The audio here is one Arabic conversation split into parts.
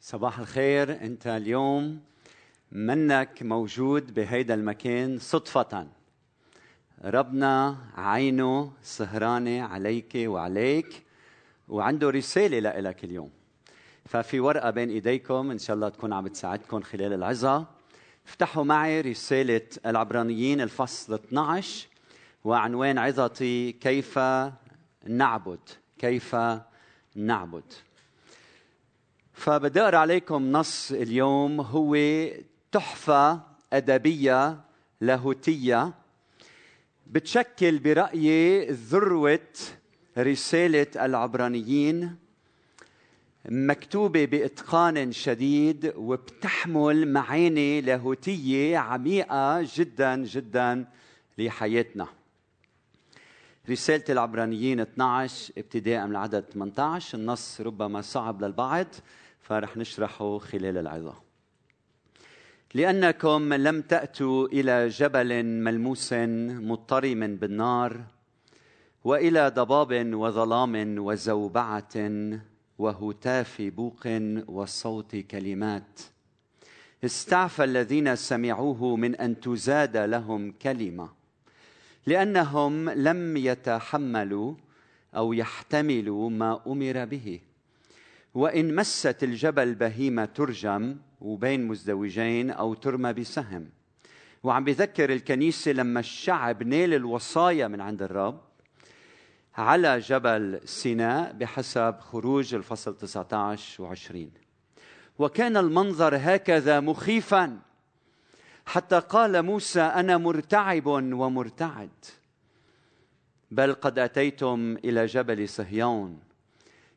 صباح الخير. انت اليوم منك موجود بهيدا المكان صدفة. ربنا عينه سهرانة عليك وعليك وعنده رسالة لك اليوم. ففي ورقة بين إيديكم إن شاء الله تكون عم تساعدكم خلال العظة. افتحوا معي رسالة العبرانيين الفصل 12 وعنوان عظتي كيف نعبد؟ كيف نعبد؟ فبدي اقرا عليكم نص اليوم هو تحفة أدبية لاهوتية بتشكل برأيي ذروة رسالة العبرانيين مكتوبة بإتقان شديد وبتحمل معاني لاهوتية عميقة جدا جدا لحياتنا. رسالة العبرانيين 12 ابتداء من العدد 18 النص ربما صعب للبعض. فرح نشرحه خلال العظة. لأنكم لم تأتوا إلى جبل ملموس مضطرم بالنار وإلى ضباب وظلام وزوبعة وهتاف بوق وصوت كلمات. استعفى الذين سمعوه من أن تزاد لهم كلمة لأنهم لم يتحملوا أو يحتملوا ما أمر به. وإن مست الجبل بهيمة ترجم وبين مزدوجين أو ترمى بسهم. وعم بذكر الكنيسة لما الشعب نال الوصايا من عند الرب على جبل سيناء بحسب خروج الفصل 19 و20 وكان المنظر هكذا مخيفا. حتى قال موسى أنا مرتعب ومرتعد. بل قد أتيتم إلى جبل صهيون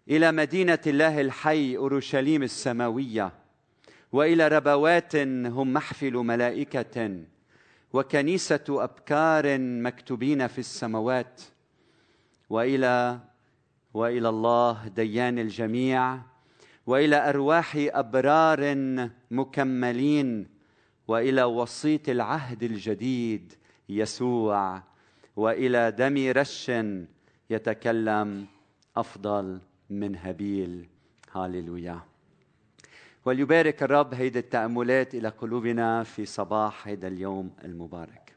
إلى مدينة الله الحي أورشليم السماوية وإلى ربوات هم محفل ملائكة وكنيسة أبكار مكتوبين في السماوات وإلى وإلى الله ديان الجميع وإلى أرواح أبرار مكملين وإلى وسيط العهد الجديد يسوع وإلى دم رش يتكلم أفضل. من هابيل هاليلويا. وليبارك الرب هيدي التأملات إلى قلوبنا في صباح هيدا اليوم المبارك.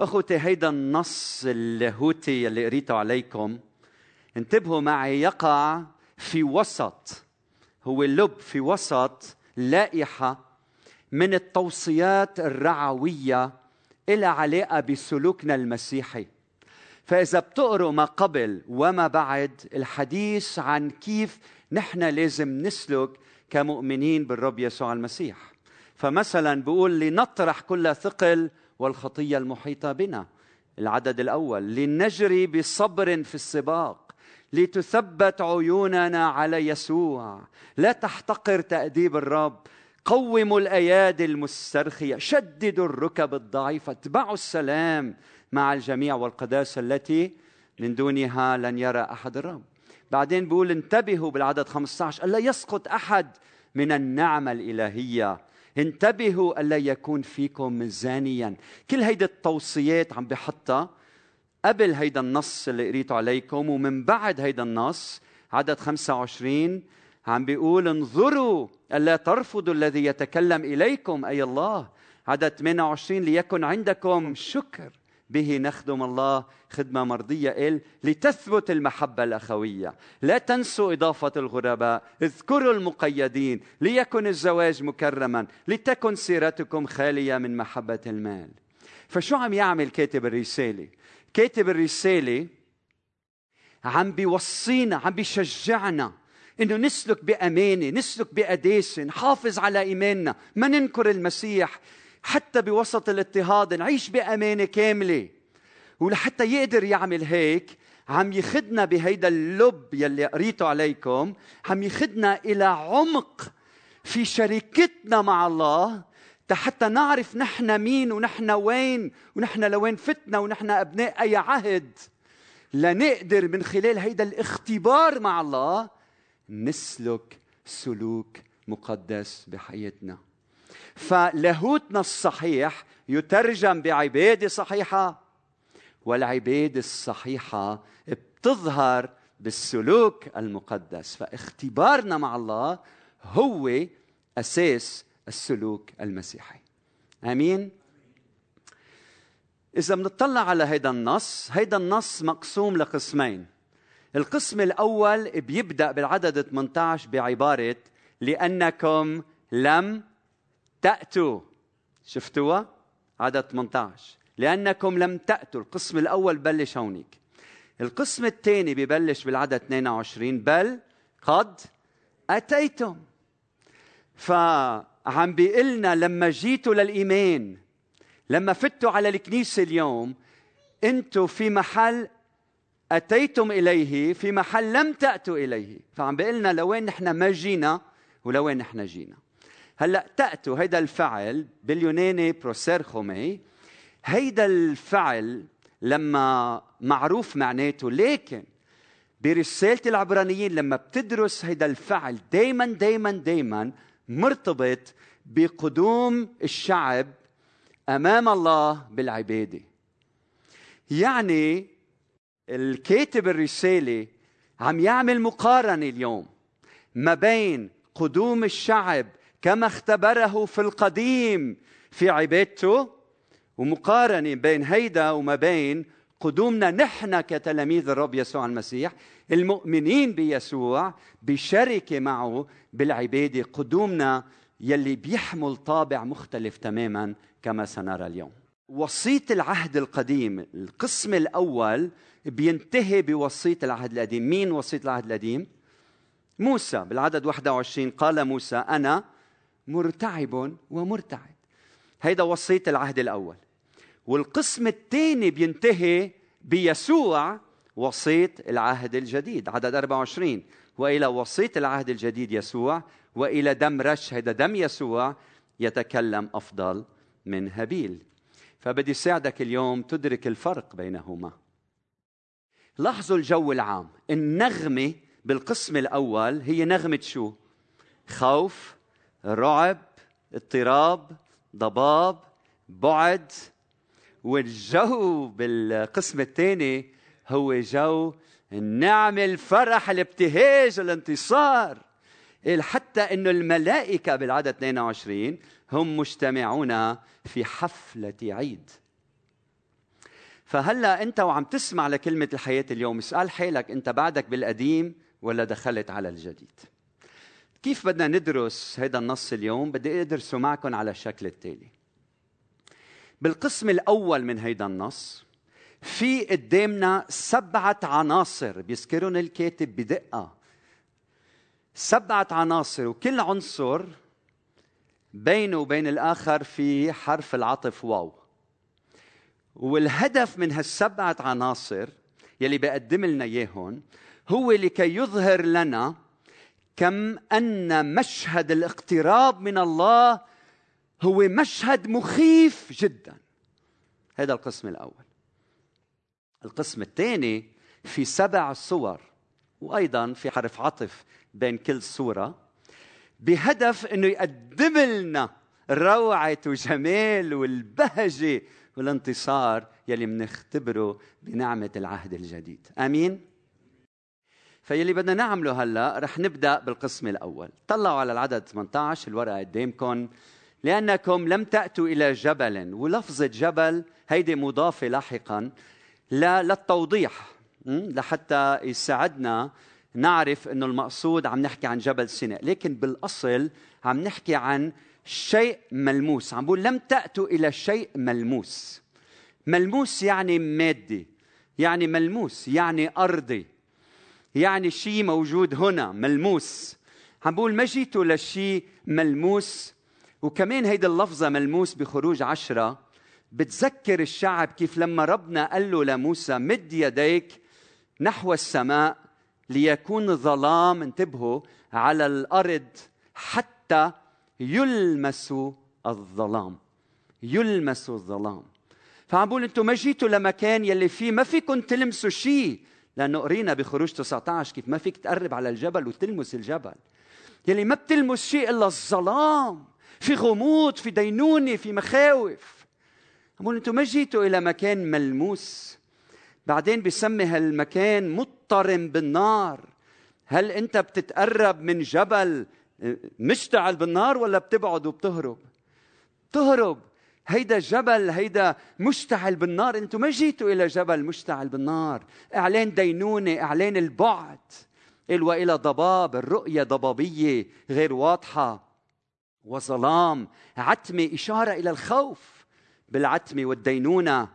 أخوتي هيدا النص اللاهوتي اللي قريته عليكم انتبهوا معي يقع في وسط هو اللب في وسط لائحة من التوصيات الرعوية إلى علاقة بسلوكنا المسيحي. فإذا بتقروا ما قبل وما بعد الحديث عن كيف نحن لازم نسلك كمؤمنين بالرب يسوع المسيح. فمثلا بقول لنطرح كل ثقل والخطية المحيطة بنا العدد الأول لنجري بصبر في السباق لتثبت عيوننا على يسوع لا تحتقر تأديب الرب قوموا الأيادي المسترخية شددوا الركب الضعيفة اتبعوا السلام مع الجميع والقداسة التي من دونها لن يرى أحد الرب. بعدين بيقول انتبهوا بالعدد 15 ألا يسقط أحد من النعمه الإلهية؟ انتبهوا ألا يكون فيكم زانيا كل هيدي التوصيات عم بحطها قبل هيدا النص اللي قريته عليكم ومن بعد هيدا النص عدد 25 عم بيقول انظروا ألا ترفضوا الذي يتكلم إليكم أي الله. عدد 28 ليكن عندكم شكر. به نخدم الله خدمة مرضية إل لتثبت المحبة الأخوية. لا تنسوا إضافة الغرباء. اذكروا المقيدين. ليكن الزواج مكرما. لتكن سيرتكم خالية من محبة المال. فشو عم يعمل كاتب الرسالة؟ كاتب الرسالة عم بيوصينا عم بيشجعنا إنه نسلك بأمانة نسلك بقداسة نحافظ على إيماننا. ما ننكر المسيح حتى بوسط الاضطهاد نعيش بأمانة كاملة. ولحتى يقدر يعمل هيك عم يخدنا بهيدا اللب يلي قريته عليكم عم يخدنا إلى عمق في شركتنا مع الله حتى نعرف نحن مين ونحن وين ونحن لوين فتنا ونحن أبناء أي عهد. لنقدر من خلال هيدا الاختبار مع الله نسلك سلوك مقدس بحياتنا. فلاهوتنا الصحيح يترجم بعبادة صحيحة والعبادة الصحيحة بتظهر بالسلوك المقدس. فاختبارنا مع الله هو أساس السلوك المسيحي. آمين؟ إذا بنطلع على هيدا النص هيدا النص مقسوم لقسمين. القسم الأول بيبدأ بالعدد 18 بعبارة لأنكم لم تأتوا. شفتوها؟ عدد 18 لأنكم لم تأتوا. القسم الأول بلش هونيك. القسم الثاني ببلش بالعدد 22 بل قد أتيتم. فعم بيقلنا لما جيتوا للإيمان لما فتوا على الكنيسة اليوم أنتم في محل أتيتم إليه في محل لم تأتوا إليه. فعم بيقلنا لوين نحن ما جينا ولوين نحن جينا. هلا تأتوا هيدا الفعل باليوناني بروسيرخومي هيدا الفعل لما معروف معناته لكن برسالة العبرانيين لما بتدرس هيدا الفعل دايما دايما دايما مرتبط بقدوم الشعب أمام الله بالعبادة. يعني الكاتب الرسالة عم يعمل مقارنة اليوم ما بين قدوم الشعب كما اختبره في القديم. في عبادته ومقارنة بين هيدا وما بين قدومنا نحن كتلاميذ الرب يسوع المسيح المؤمنين بيسوع بشركة معه بالعبادة قدومنا يلي بيحمل طابع مختلف تماما كما سنرى اليوم. وصية العهد القديم القسم الأول بينتهي بوصية العهد القديم. مين وصية العهد القديم؟ موسى. بالعدد 21 قال موسى أنا مرتعب ومرتعد هيدا وصية العهد الأول. والقسم الثاني بينتهي بيسوع وصية العهد الجديد عدد 24 وإلى وصية العهد الجديد يسوع وإلى دم رش هذا دم يسوع يتكلم أفضل من هابيل. فبدي ساعدك اليوم تدرك الفرق بينهما. لاحظوا الجو العام. النغمة بالقسم الأول هي نغمة شو؟ خوف رعب اضطراب ضباب بعد. والجو بالقسم الثاني هو جو النعمة الفرح الابتهاج الانتصار. حتى انه الملائكة بالعدد 22 هم مجتمعون في حفلة عيد. فهلا أنت وعم تسمع لكلمة الحياة اليوم. اسأل حالك أنت بعدك بالقديم ولا دخلت على الجديد؟ كيف بدنا ندرس هذا النص اليوم؟ بدي ادرسه معكم على الشكل التالي. بالقسم الأول من هيدا النص في قدامنا سبعة عناصر بيذكرون الكاتب بدقة. سبعة عناصر وكل عنصر بينه وبين الآخر في حرف العطف واو. والهدف من هالسبعة عناصر يلي بقدم لنا إياهم هو لكي يظهر لنا كم أن مشهد الاقتراب من الله هو مشهد مخيف جدا. هذا القسم الأول. القسم الثاني في سبع صور وأيضا في حرف عطف بين كل صورة بهدف أنه يقدم لنا روعة وجمال والبهجة والانتصار يلي منختبره بنعمة العهد الجديد. آمين؟ فيلي بدنا نعمله هلا رح نبدأ بالقسم الأول. طلعوا على العدد 18 الورقة قدامكم لأنكم لم تأتوا إلى جبل ولفظة جبل هيدي مضافة لاحقا للتوضيح لحتى يساعدنا نعرف إنه المقصود عم نحكي عن جبل سيناء. لكن بالأصل عم نحكي عن شيء ملموس. عم بقول لم تأتوا إلى شيء ملموس. ملموس يعني مادي يعني ملموس يعني أرضي. يعني شيء موجود هنا ملموس. عم بقول ما جيتوا لشيء ملموس؟ وكمان هيدي اللفظة ملموس بخروج عشرة. بتذكر الشعب كيف لما ربنا قال له لموسى مد يديك نحو السماء ليكون ظلام انتبهوا على الأرض حتى يلمس الظلام. يلمس الظلام. فعم بقول أنتم ما جيتوا لمكان يلي فيه ما فيكم تلمسوا شيء لأنه قرينا بخروج 19 كيف ما فيك تقرب على الجبل وتلمس الجبل. يلي ما بتلمس شيء إلا الظلام في غموض في دينونة في مخاوف. بقول أنتم ما جيتوا إلى مكان ملموس. بعدين بسمي هالمكان مضطرم بالنار. هل أنت بتتقرب من جبل مشتعل بالنار ولا بتبعد وبتهرب؟ تهرب. هيدا جبل هيدا مشتعل بالنار. أنتم ما جيتوا إلى جبل مشتعل بالنار. إعلان دينونة إعلان البعد. قال والى ضباب الرؤية ضبابية غير واضحة. وظلام عتمة إشارة إلى الخوف بالعتمة والدينونة.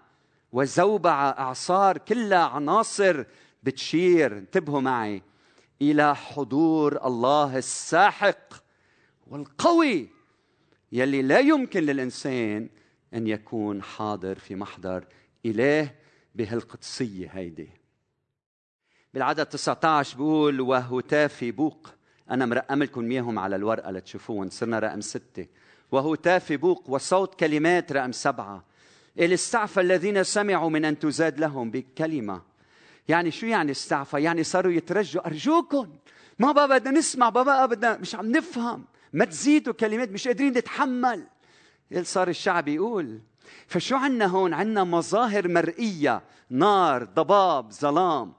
وزوبعة أعصار كلها عناصر بتشير. انتبهوا معي. إلى حضور الله الساحق والقوي يلي لا يمكن للإنسان أن يكون حاضر في محضر إله بهالقدسية هيدي. بالعدد 19 بيقول وهتافي بوق. أنا مرقم لكم إياهم على الورقة لتشوفوهم صرنا رقم ستة. وهتافي بوق وصوت كلمات رقم سبعة. إل استعفى الذين سمعوا من أن تزاد لهم بكلمة. يعني شو يعني استعفى؟ يعني صاروا يترجوا أرجوكم. ما بقى بدنا نسمع بقى بدنا مش عم نفهم. ما تزيدوا كلمات مش قادرين نتحمل. صار الشعب يقول فشو عنا هون؟ عنا مظاهر مرئية نار ضباب ظلام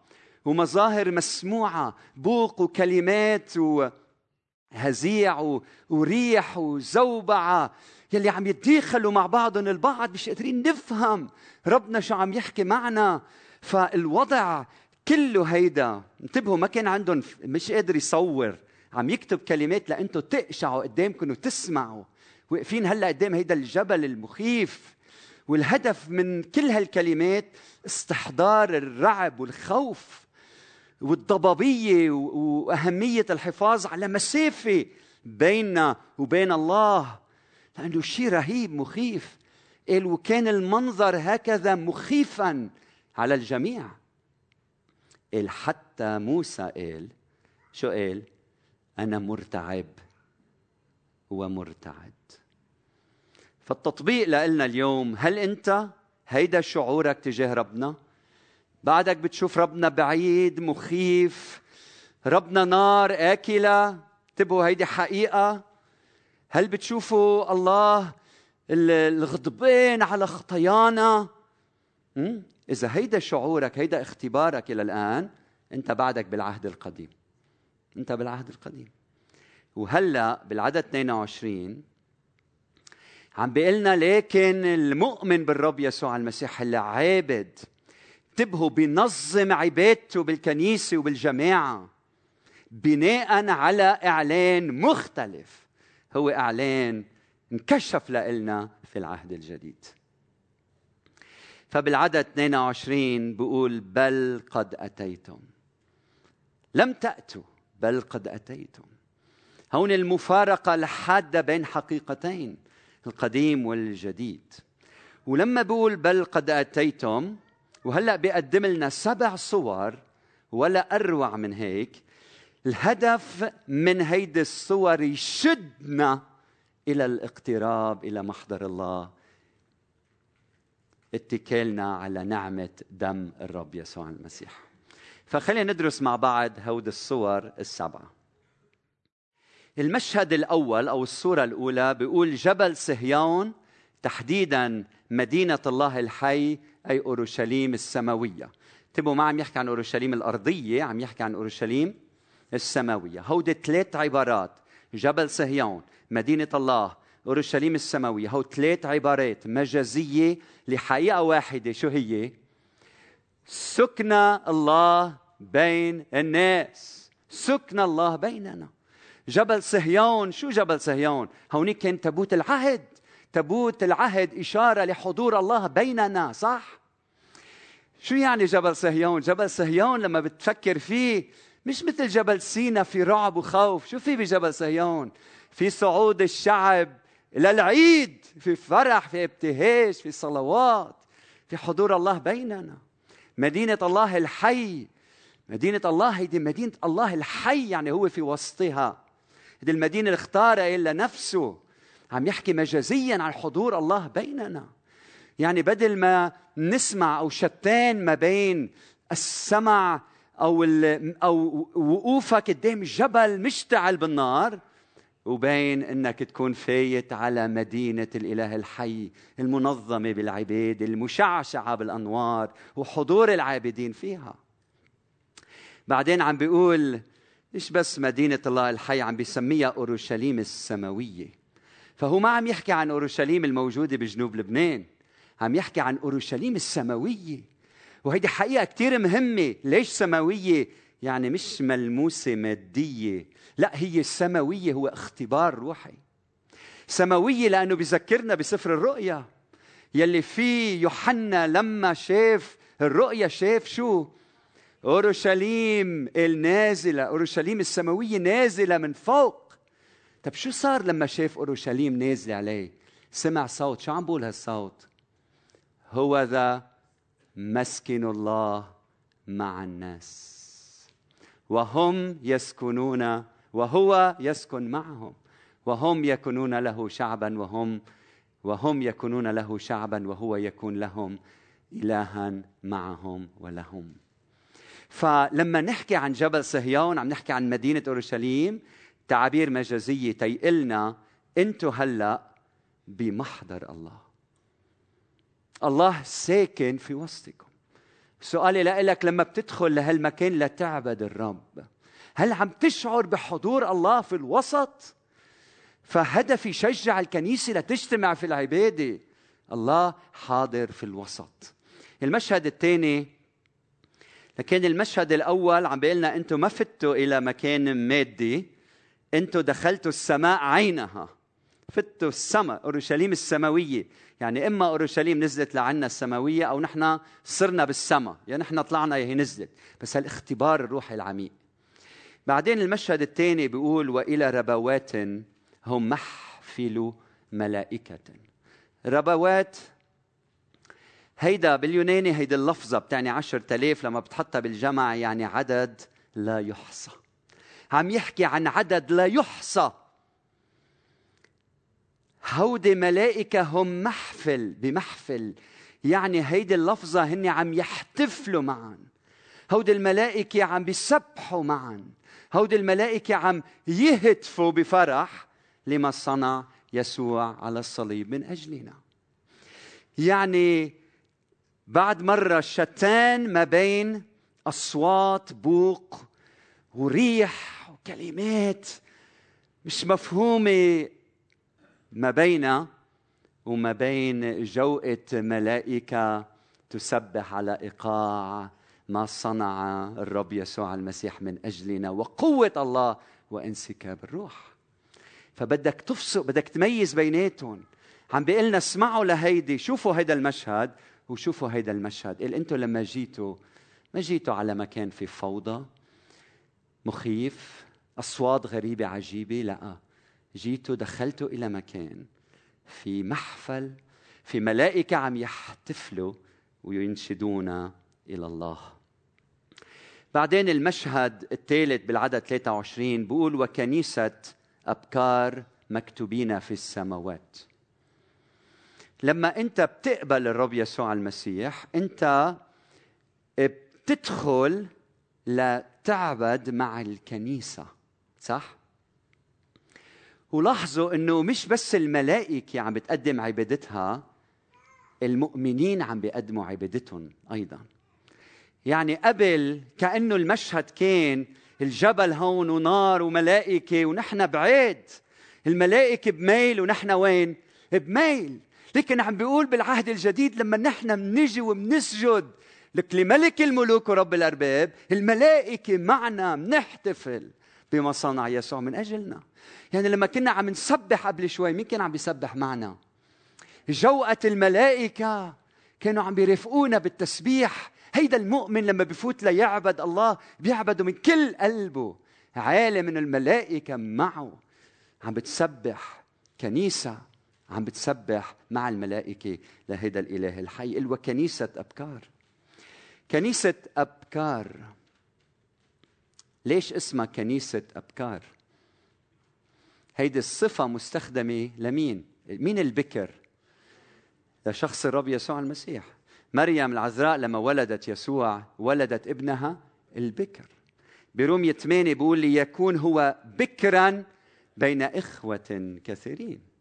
ومظاهر مسموعة بوق وكلمات وهزيع وريح وزوبعة يلي عم يتداخلوا مع بعضهم البعض مش قادرين نفهم ربنا شو عم يحكي معنا. فالوضع كله هيدا. انتبهوا ما كان عندهم مش قادر يصور عم يكتب كلمات لانتم تقشعوا قدامكم وتسمعوا. واقفين هلا قدام هيدا الجبل المخيف والهدف من كل هالكلمات استحضار الرعب والخوف والضبابية وأهمية الحفاظ على مسافة بيننا وبين الله لأنه شيء رهيب مخيف. قال وكان المنظر هكذا مخيفا على الجميع. قال حتى موسى قال شو قال؟ أنا مرتعب ومرتعد. فالتطبيق لنا اليوم هل أنت هيدا شعورك تجاه ربنا؟ بعدك بتشوف ربنا بعيد مخيف ربنا نار آكلة انتبهوا هيدي حقيقة. هل بتشوفوا الله الغضبان على خطايانا؟ إذا هيدا شعورك هيدا اختبارك إلى الآن أنت بعدك بالعهد القديم. أنت بالعهد القديم. وهلأ بالعدد 22 عم بيقلنا لكن المؤمن بالرب يسوع المسيح اللي عابد انتبهوا بينظم عبادته بالكنيسة وبالجماعة بناء على إعلان مختلف هو إعلان انكشف لنا في العهد الجديد. فبالعدد 22 بيقول بل قد أتيتم. لم تأتوا بل قد أتيتم. هون المفارقة الحادة بين حقيقتين. القديم والجديد. ولما بقول بل قد أتيتم وهلأ بيقدم لنا سبع صور ولا أروع من هيك الهدف من هيدي الصور يشدنا إلى الاقتراب إلى محضر الله. اتكالنا على نعمة دم الرب يسوع المسيح. فخلينا ندرس مع بعض هود الصور السبعة. المشهد الأول أو الصورة الأولى بيقول جبل صهيون تحديدا مدينة الله الحي أي أورشليم السماوية. انتبهوا ما عم يحكي عن أورشليم الأرضية عم يحكي عن أورشليم السماوية. هودي ثلاث عبارات. جبل صهيون مدينة الله أورشليم السماوية. هو ثلاث عبارات مجازية لحقيقة واحدة. شو هي؟ سكن الله بين الناس. سكن الله بيننا. جبل صهيون. شو جبل صهيون؟ هونيك كان تابوت العهد. تابوت العهد إشارة لحضور الله بيننا صح؟ شو يعني جبل صهيون؟ جبل صهيون لما بتفكر فيه مش مثل جبل سينا في رعب وخوف. شو في بجبل صهيون؟ في صعود الشعب إلى العيد في فرح في ابتهاج في صلوات في حضور الله بيننا. مدينة الله الحي. مدينة الله هيدي مدينة الله الحي يعني هو في وسطها. هذه المدينة اللي اختارها إلا نفسه عم يحكي مجازيا عن حضور الله بيننا. يعني بدل ما نسمع أو شتان ما بين السمع أو أو وقوفك قدام جبل مشتعل بالنار وبين إنك تكون فايت على مدينة الإله الحي المنظمة بالعباده المشعشعة بالأنوار وحضور العابدين فيها. بعدين عم بيقول مش بس مدينة الله الحي عم بيسميها أورشليم السماوية. فهو ما عم يحكي عن أورشليم الموجودة بجنوب لبنان عم يحكي عن أورشليم السماوية. وهيدي حقيقة كتير مهمة. ليش سماوية؟ يعني مش ملموسة مادية. لا هي سماوية هو اختبار روحي. سماوية لأنه بذكرنا بسفر الرؤيا. يلي فيه يوحنا لما شاف الرؤيا شاف شو؟ أورشليم النازلة أورشليم السماوية نازلة من فوق. طب شو صار لما شاف أورشليم نازله عليه؟ سمع صوت. شو عم بقول هالصوت؟ هو ذا مسكن الله مع الناس. وهم يسكنون وهو يسكن معهم. وهم يكونون له شعبا وهم وهم يكونون له شعبا وهو يكون لهم إلها معهم ولهم. فلما نحكي عن جبل صهيون عم نحكي عن مدينة أورشليم تعابير مجازية تيقلنا أنتوا هلأ بمحضر الله. الله ساكن في وسطكم. سؤالي لك لما بتدخل لهالمكان لتعبد الرب هل عم تشعر بحضور الله في الوسط؟ فهدفي شجع الكنيسة لتجتمع في العبادة. الله حاضر في الوسط. المشهد الثاني لكن المشهد الأول عم بيقول لنا أنتم ما فتوا إلى مكان مادي أنتم دخلتوا السماء عينها. فتوا السماء أورشليم السماوية. يعني إما أورشليم نزلت لعنا السماوية أو نحن صرنا بالسماء. يعني نحن طلعنا هي نزلت. بس هالاختبار الروحي العميق. بعدين المشهد الثاني بيقول وإلى ربوات هم محفل ملائكة. ربوات هيدا باليوناني هيدي اللفظة بتعني عشرة آلاف لما بتحطها بالجمع يعني عدد لا يحصى. عم يحكي عن عدد لا يحصى. هودي ملائكة هم محفل بمحفل. يعني هيدي اللفظة هن عم يحتفلوا معا. هودي الملائكة عم بيسبحوا معا. هودي الملائكة عم يهتفوا بفرح لما صنع يسوع على الصليب من أجلنا. يعني بعد مرة شتان ما بين أصوات بوق وريح وكلمات مش مفهومة ما بين وما بين جوقة ملائكة تسبح على إيقاع ما صنع الرب يسوع المسيح من أجلنا وقوة الله وانسكاب الروح. فبدك تفصل بدك تميز بيناتهم. عم بيقول لنا اسمعوا لهيدي شوفوا هيدا المشهد. وشوفوا هيدا المشهد. قال أنتم لما جيتوا ما جيتوا على مكان في فوضى مخيف أصوات غريبة عجيبة؟ لا. جيتوا دخلتوا إلى مكان في محفل في ملائكة عم يحتفلوا وينشدون إلى الله. بعدين المشهد الثالث بالعدد 23 بقول وكنيسة أبكار مكتوبين في السماوات. لما انت بتقبل الرب يسوع المسيح انت بتدخل لتعبد مع الكنيسة صح؟ ولاحظوا إنه مش بس الملائكة عم بتقدم عبادتها المؤمنين عم بيقدموا عبادتهم أيضا. يعني قبل كأنه المشهد كان الجبل هون ونار وملائكة ونحن بعيد الملائكة بميل ونحن وين؟ بميل. لكن عم بيقول بالعهد الجديد لما نحن بنجي وبنسجد لك لملك الملوك ورب الأرباب الملائكة معنا بنحتفل بما صنع يسوع من أجلنا. يعني لما كنا عم نسبح قبل شوي مين كان عم بيسبح معنا؟ جوقة الملائكة كانوا عم بيرافقونا بالتسبيح. هيدا المؤمن لما بفوت ليعبد الله بيعبده من كل قلبه. عالم من الملائكة معه. عم بتسبح كنيسة عم بتسبح مع الملائكة لهيدا الإله الحي قل وكنيسة أبكار. كنيسة أبكار. ليش اسمها كنيسة أبكار؟ هيدي الصفة مستخدمة لمين؟ مين البكر؟ لشخص الرب يسوع المسيح. مريم العذراء لما ولدت يسوع ولدت ابنها البكر. برومية 8 بيقول ليكون هو بكرا بين إخوة كثيرين.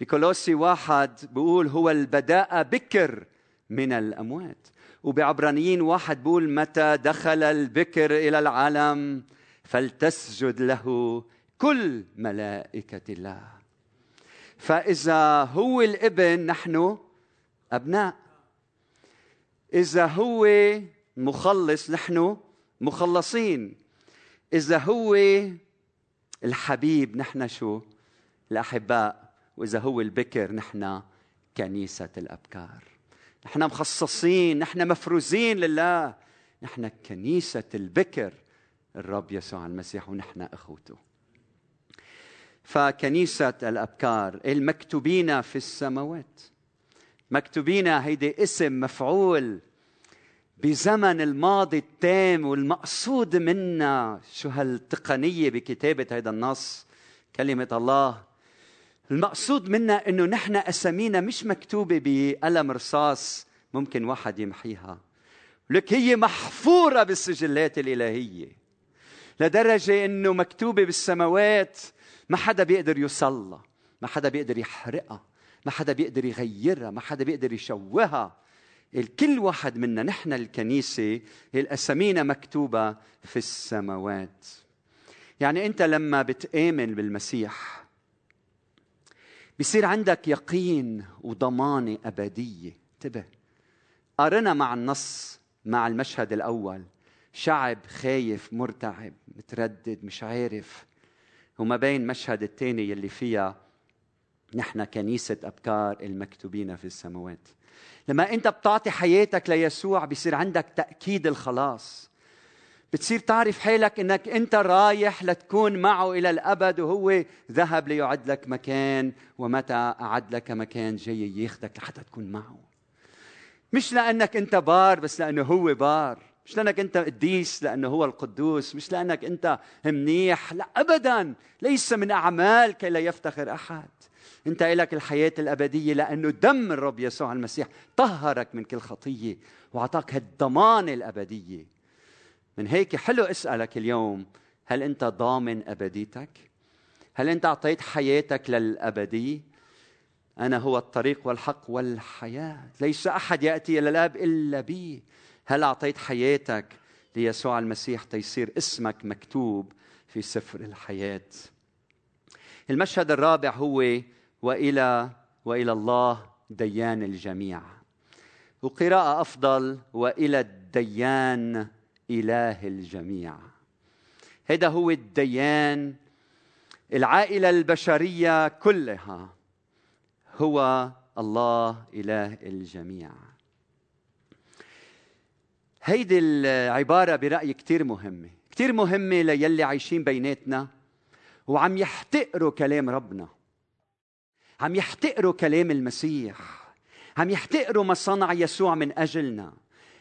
بكولوسي واحد بيقول هو البداء بكر من الأموات. وبعبرانيين واحد بيقول متى دخل البكر إلى العالم فلتسجد له كل ملائكة الله. فإذا هو الإبن نحن أبناء. إذا هو مخلص نحن مخلصين. إذا هو الحبيب نحن شو؟ الأحباء. وإذا هو البكر نحن كنيسة الأبكار. نحن مخصصين نحن مفروزين لله. نحن كنيسة البكر الرب يسوع المسيح ونحن أخوته. فكنيسة الأبكار المكتوبين في السماوات. مكتوبين هيدي اسم مفعول بزمن الماضي التام والمقصود منا. شو هالتقنية بكتابة هذا النص؟ كلمة الله المقصود منا إنه نحن أسامينا مش مكتوبة بقلم رصاص ممكن واحد يمحيها. لك هي محفورة بالسجلات الإلهية لدرجة إنه مكتوبة بالسماوات ما حدا بيقدر يوصلها ما حدا بيقدر يحرقها ما حدا بيقدر يغيرها ما حدا بيقدر يشوهها. الكل واحد منا نحن الكنيسة الأسامينا مكتوبة في السماوات. يعني أنت لما بتآمن بالمسيح بصير عندك يقين وضمانة أبدية. انتبه. قارنا مع النص مع المشهد الأول. شعب خايف مرتعب متردد مش عارف. وما بين مشهد الثاني يلي فيها نحن كنيسة أبكار المكتوبين في السماوات. لما أنت بتعطي حياتك ليسوع بيصير عندك تأكيد الخلاص. بتصير تعرف حالك إنك أنت رايح لتكون معه إلى الأبد وهو ذهب ليعد لك مكان ومتى أعد لك مكان جاي ياخذك لحتى تكون معه. مش لأنك أنت بار بس لأنه هو بار مش لأنك أنت قديس لأنه هو القدوس مش لأنك أنت منيح لا ابدا ليس من اعمال كي لا يفتخر أحد. أنت لك الحياة الأبدية لأنه دم الرب يسوع المسيح طهرك من كل خطية وأعطاك هالضمانه الأبدية. من هيك حلو اسألك اليوم هل أنت ضامن أبديتك؟ هل أنت أعطيت حياتك للابديه أنا هو الطريق والحق والحياة ليس أحد يأتي إلى الآب إلا بي. هل أعطيت حياتك ليسوع المسيح تيصير اسمك مكتوب في سفر الحياة؟ المشهد الرابع هو وإلى وإلى الله ديان الجميع. وقراءة أفضل وإلى الديان إله الجميع. هذا هو الديان العائلة البشرية كلها هو الله إله الجميع. هيدي العبارة برايي كثير مهمة. كثير مهمة ليلي عايشين بيناتنا وعم يحتقروا كلام ربنا. عم يحتقروا كلام المسيح. عم يحتقروا ما صنع يسوع من أجلنا.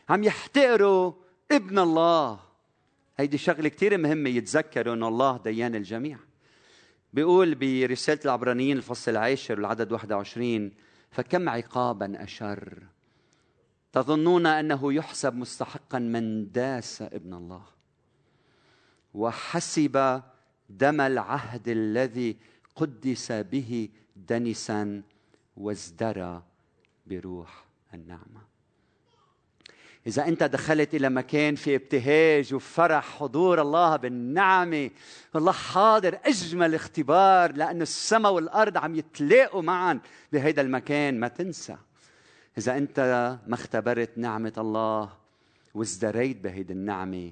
عم يحتقروا ابن الله. هيدي شغلة كثير مهمة يتذكروا أن الله ديان الجميع. بيقول برسالة العبرانيين الفصل العاشر العدد 21 فكم عقابا أشر؟ تظنون أنه يحسب مستحقا من داس ابن الله. وحسب دم العهد الذي قدس به دنسا وازدرى بروح النعمة. إذا أنت دخلت إلى مكان في ابتهاج وفرح حضور الله بالنعمة الله حاضر أجمل اختبار لأن السماء والأرض عم يتلاقوا معا بهذا المكان. ما تنسى إذا أنت ما اختبرت نعمة الله وازدريت بهيدي النعمة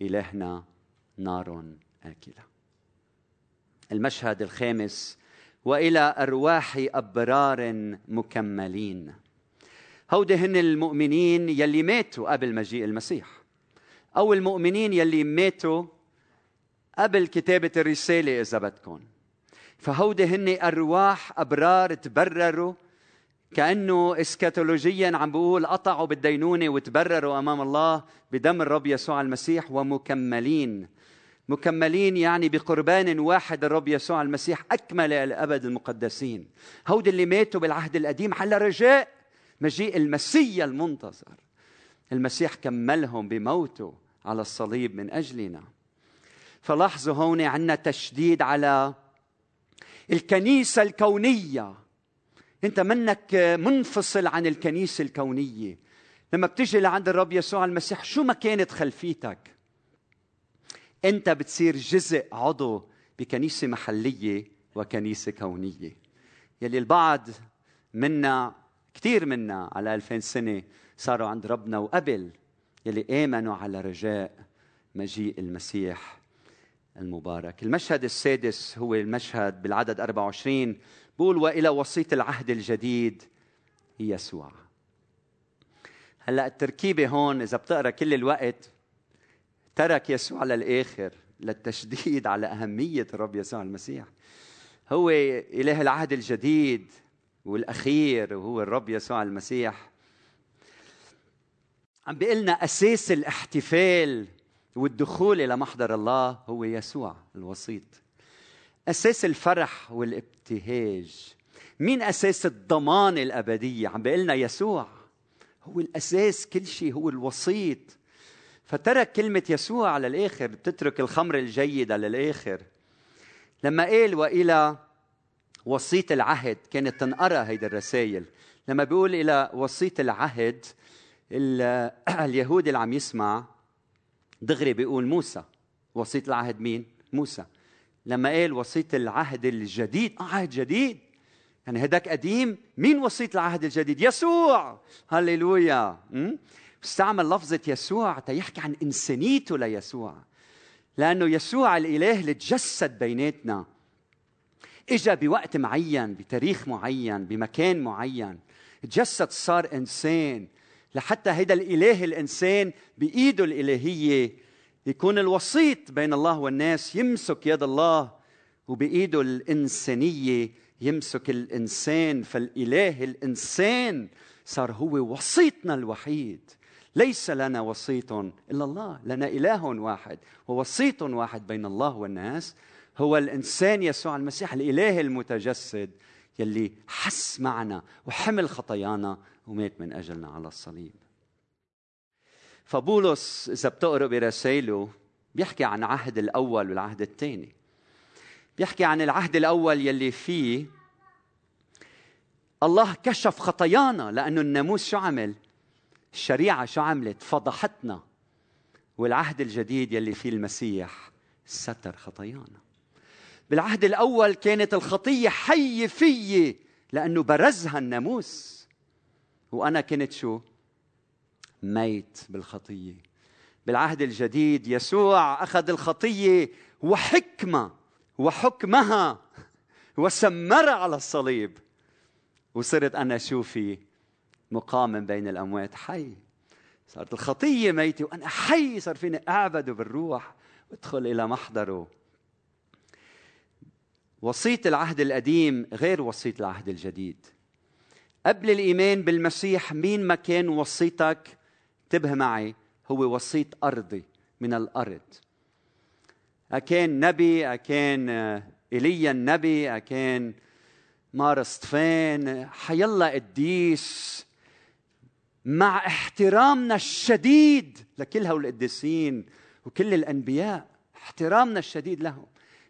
إلهنا نار آكلة. المشهد الخامس وإلى أرواح أبرار مكملين. هودي هن المؤمنين يلي ماتوا قبل مجيء المسيح أو المؤمنين يلي ماتوا قبل كتابة الرسالة إذا بدكم فهودي هن أرواح أبرار تبرروا كأنه اسكاتولوجيا عم بقول قطعوا بالدينونة وتبرروا أمام الله بدم الرب يسوع المسيح ومكملين. مكملين يعني بقربان واحد الرب يسوع المسيح أكمل الأبد المقدسين. هود اللي ماتوا بالعهد القديم على رجاء. مجيء المسيا المنتظر المسيح كملهم بموته على الصليب من أجلنا. فلاحظوا هون عندنا تشديد على الكنيسة الكونية. أنت منك منفصل عن الكنيسة الكونية. لما بتجي لعند الرب يسوع المسيح شو ما كانت خلفيتك؟ انت بتصير جزء عضو بكنيسة محلية وكنيسة كونية. يلي البعض منا كثير منا على 2000 سنة صاروا عند ربنا وقبل يلي آمنوا على رجاء مجيء المسيح المبارك. المشهد السادس هو المشهد بالعدد 24 بقول وإلى وسيط العهد الجديد يسوع. هلأ التركيبة هون إذا بتقرأ كل الوقت ترك يسوع للآخر للتشديد على أهمية الرب يسوع المسيح. هو إله العهد الجديد والأخير وهو الرب يسوع المسيح. عم بيقول لنا أساس الاحتفال والدخول إلى محضر الله هو يسوع الوسيط. أساس الفرح والابتهاج. مين أساس الضمان الأبدية؟ عم بيقول لنا يسوع هو الأساس كل شيء هو الوسيط. فترك كلمة يسوع على الآخر بتترك الخمر الجيدة للآخر. لما قال وإلى وسيط العهد كانت تنقرأ هيدي الرسائل. لما بيقول إلى وسيط العهد اليهودي اللي عم يسمع دغري بيقول موسى. وسيط العهد مين؟ موسى. لما قال وسيط العهد الجديد آه عهد جديد. يعني هداك قديم. مين وسيط العهد الجديد؟ يسوع. هللويا. استعمل لفظة يسوع تيحكي عن إنسانيته ليسوع. لأنه يسوع الإله اللي تجسد بيناتنا. إجا بوقت معين بتاريخ معين بمكان معين. تجسد صار إنسان. لحتى هيدا الإله الإنسان بإيده الإلهية يكون الوسيط بين الله والناس يمسك يد الله وبإيده الإنسانية يمسك الإنسان. فالإله الإنسان صار هو وسيطنا الوحيد. ليس لنا وسيط إلا الله لنا إله واحد. ووسيط واحد بين الله والناس هو الإنسان يسوع المسيح الإله المتجسد يلي حس معنا وحمل خطايانا ومات من أجلنا على الصليب. فبولس إذا بتقرأ برسائله بيحكي عن عهد الأول والعهد الثاني. بيحكي عن العهد الأول يلي فيه الله كشف خطايانا لأنه الناموس شو عمل؟ الشريعة شو عملت؟ فضحتنا. والعهد الجديد يلي فيه المسيح ستر خطايانا. بالعهد الأول كانت الخطية حية فيي لأنه برزها الناموس. وأنا كنت شو؟ ميت بالخطية. بالعهد الجديد يسوع أخذ الخطية وحكمة وحكمها وسمرها على الصليب. وصرت أنا شو في؟ مقام بين الأموات. حي. صارت الخطية ميتة وأنا حي صار فيني أعبده بالروح وأدخل إلى محضره. وصية العهد القديم غير وصية العهد الجديد. قبل الإيمان بالمسيح مين ما كان وصيتك؟ انتبه معي هو وصيت أرضي من الأرض. أكان نبي أكان إيليا النبي أكان مار اسطفان حيلا قديس. مع احترامنا الشديد لكل هؤلاء القديسين وكل الأنبياء احترامنا الشديد لهم.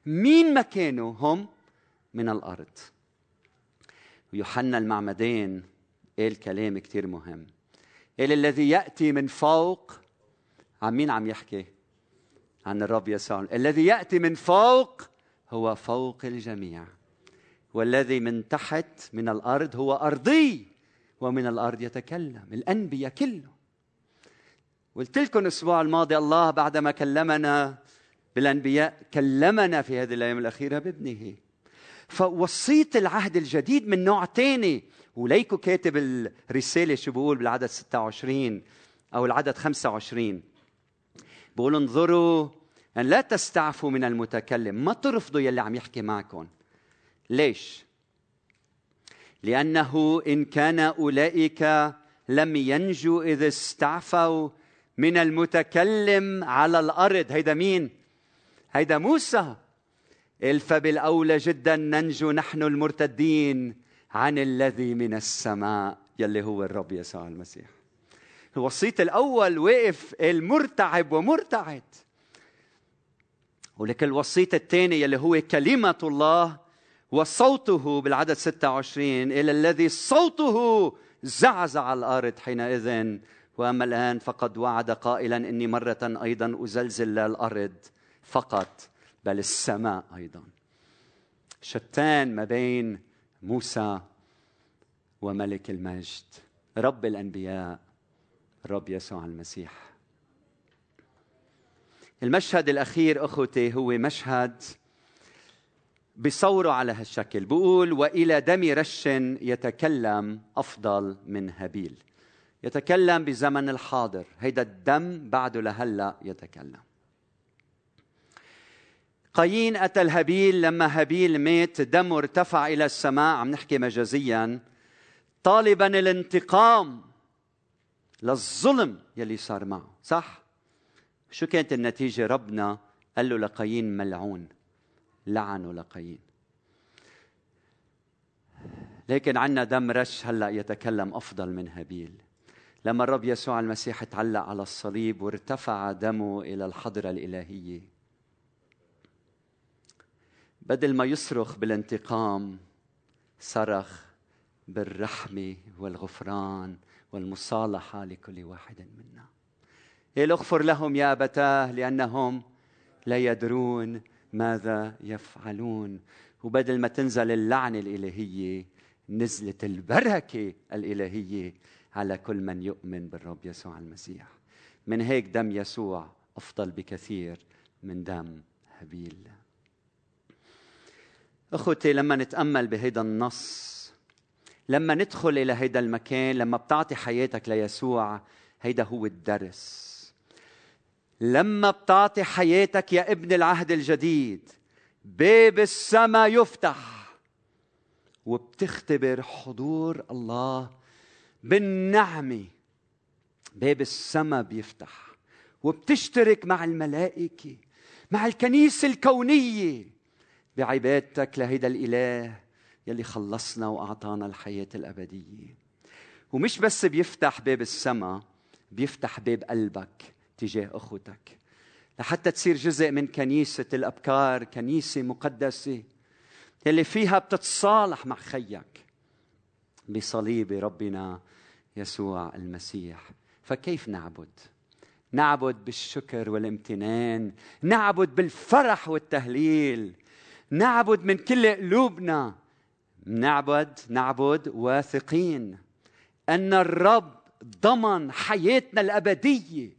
مين ما كانوا هم من الأرض؟ ويوحنا المعمدان قال كلام كثير مهم. قال الذي يأتي من فوق عن مين عم يحكي؟ عن الرب يسوع. الذي يأتي من فوق هو فوق الجميع والذي من تحت من الأرض هو أرضي ومن الأرض يتكلم الأنبياء كله. قلت لكم الأسبوع الماضي الله بعدما كلمنا بالأنبياء كلمنا في هذه الأيام الأخيرة بابنه. فوصيت العهد الجديد من نوع ثاني وليكو كاتب الرسالة شو بقول بالعدد 26 أو العدد 25 بقول انظروا أن لا تستعفوا من المتكلم. ما ترفضوا يلي عم يحكي معكم. ليش؟ لأنه إن كان أولئك لم ينجوا إذ استعفوا من المتكلم على الأرض. هيدا مين؟ هيدا موسى. فبالاولى جدا ننجو نحن المرتدين عن الذي من السماء. يلي هو الرب يسوع المسيح. الوسيط الأول وقف المرتعب ومرتعد. ولكن الوسيط الثاني يلي هو كلمة الله وصوته بالعدد 26 إلى الذي صوته زعزع الأرض حينئذ. وأما الآن فقد وعد قائلا إني مرة أيضا أزلزل الأرض. فقط بل السماء أيضا. شتان ما بين موسى وملك المجد. رب الأنبياء الرب يسوع المسيح. المشهد الأخير أخوتي هو مشهد بصوره على هالشكل. بقول وإلى دم رش يتكلم أفضل من هابيل. يتكلم بزمن الحاضر. هيدا الدم بعده لهلأ يتكلم. قايين أتى الهابيل لما هابيل مات دمه ارتفع إلى السماء. عم نحكي مجازيا. طالبا الانتقام للظلم يلي صار معه صح؟ شو كانت النتيجة؟ ربنا قال له لقايين ملعون. لعنه لقايين. لكن عنا دم رش هلأ يتكلم أفضل من هابيل لما الرب يسوع المسيح تعلق على الصليب وارتفع دمه إلى الحضرة الإلهية. بدل ما يصرخ بالانتقام صرخ بالرحمة والغفران والمصالحة لكل واحد منا. إيه اغفر لهم يا ابتاه لأنهم لا يدرون ماذا يفعلون. وبدل ما تنزل اللعنة الإلهية نزلت البركة الإلهية على كل من يؤمن بالرب يسوع المسيح. من هيك دم يسوع أفضل بكثير من دم هابيل. أخوتي لما نتأمل بهيدا النص لما ندخل إلى هيدا المكان لما بتعطي حياتك ليسوع هيدا هو الدرس. لما بتعطي حياتك يا ابن العهد الجديد باب السماء يفتح وبتختبر حضور الله بالنعمه باب السماء بيفتح وبتشترك مع الملائكة مع الكنيسة الكونية. بعبادتك لهيدا الإله يلي خلصنا وأعطانا الحياة الأبدية. ومش بس بيفتح باب السماء بيفتح باب قلبك تجاه أخوتك. لحتى تصير جزء من كنيسة الأبكار كنيسة مقدسة يلي فيها بتتصالح مع خيك. بصليب ربنا يسوع المسيح. فكيف نعبد؟ نعبد بالشكر والامتنان. نعبد بالفرح والتهليل. نعبد من كل قلوبنا. نعبد نعبد واثقين أن الرب ضمن حياتنا الأبدية.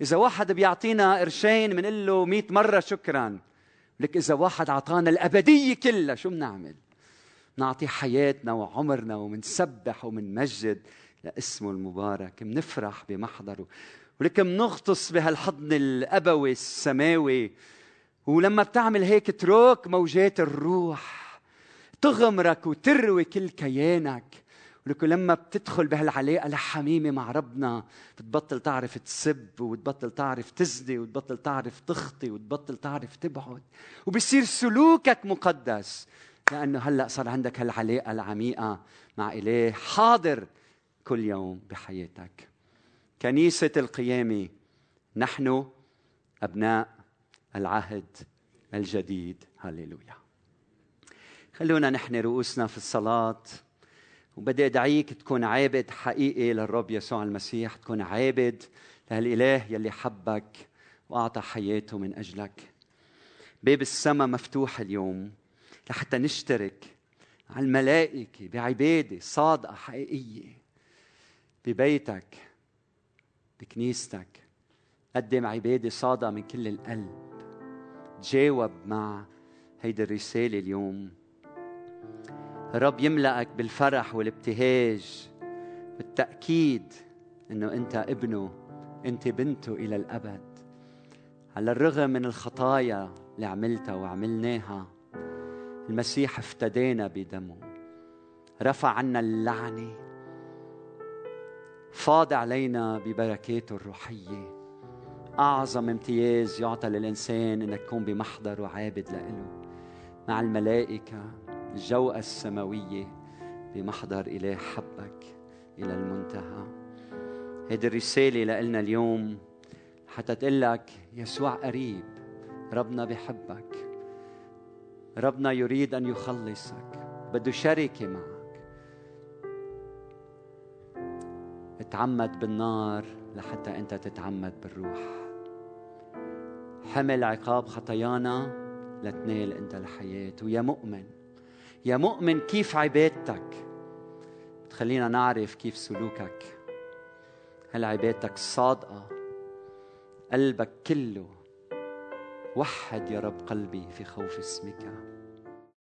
إذا واحد بيعطينا قرشين بنقول له 100 مرة شكرا لك إذا واحد أعطانا الأبدية كلها شو بنعمل؟ نعطي حياتنا وعمرنا ومنسبح ومنمجد لاسمه المبارك منفرح بمحضره. ولك منغطس بهالحضن الأبوي السماوي. ولما بتعمل هيك تروك موجات الروح تغمرك وتروي كل كيانك. ولكن لما بتدخل بهالعلاقة الحميمه مع ربنا بتبطل تعرف تسب وتبطل تعرف تزني وتبطل تعرف تخطي وتبطل تعرف تبعد. وبصير سلوكك مقدس. لأنه هلأ صار عندك هالعلاقة العميقة مع إله حاضر كل يوم بحياتك. كنيسة القيامة نحن أبناء العهد الجديد. هللويا. خلونا نحن رؤوسنا في الصلاة. وبدي أدعيك تكون عابد حقيقي للرب يسوع المسيح تكون عابد لهالإله يلي حبك وأعطى حياته من أجلك. باب السماء مفتوح اليوم لحتى نشترك على الملائكة بعبادة صادقة حقيقية ببيتك بكنيستك. قدم عبادة صادقة من كل القلب. تجاوب مع هيدي الرسالة اليوم. الرب يملأك بالفرح والابتهاج بالتأكيد إنه أنت ابنه أنت بنته إلى الأبد. على الرغم من الخطايا اللي عملتها وعملناها المسيح افتدينا بدمه. رفع عنا اللعنة. فاض علينا ببركاته الروحية. أعظم امتياز يعطى للإنسان انك تكون بمحضر وعابد له مع الملائكة الجوقة السماوية بمحضر إله حبك إلى المنتهى. هيدي الرسالة لنا اليوم حتى تقول لك يسوع قريب ربنا بحبك. ربنا يريد أن يخلصك بده شركة معك. اتعمد بالنار لحتى أنت تتعمد بالروح. حمل عقاب خطايانا لتنال انت الحياة. ويا مؤمن يا مؤمن كيف عبادتك؟ بتخلينا نعرف كيف سلوكك. هل عبادتك صادقة؟ قلبك كله وحد يا رب قلبي في خوف اسمك.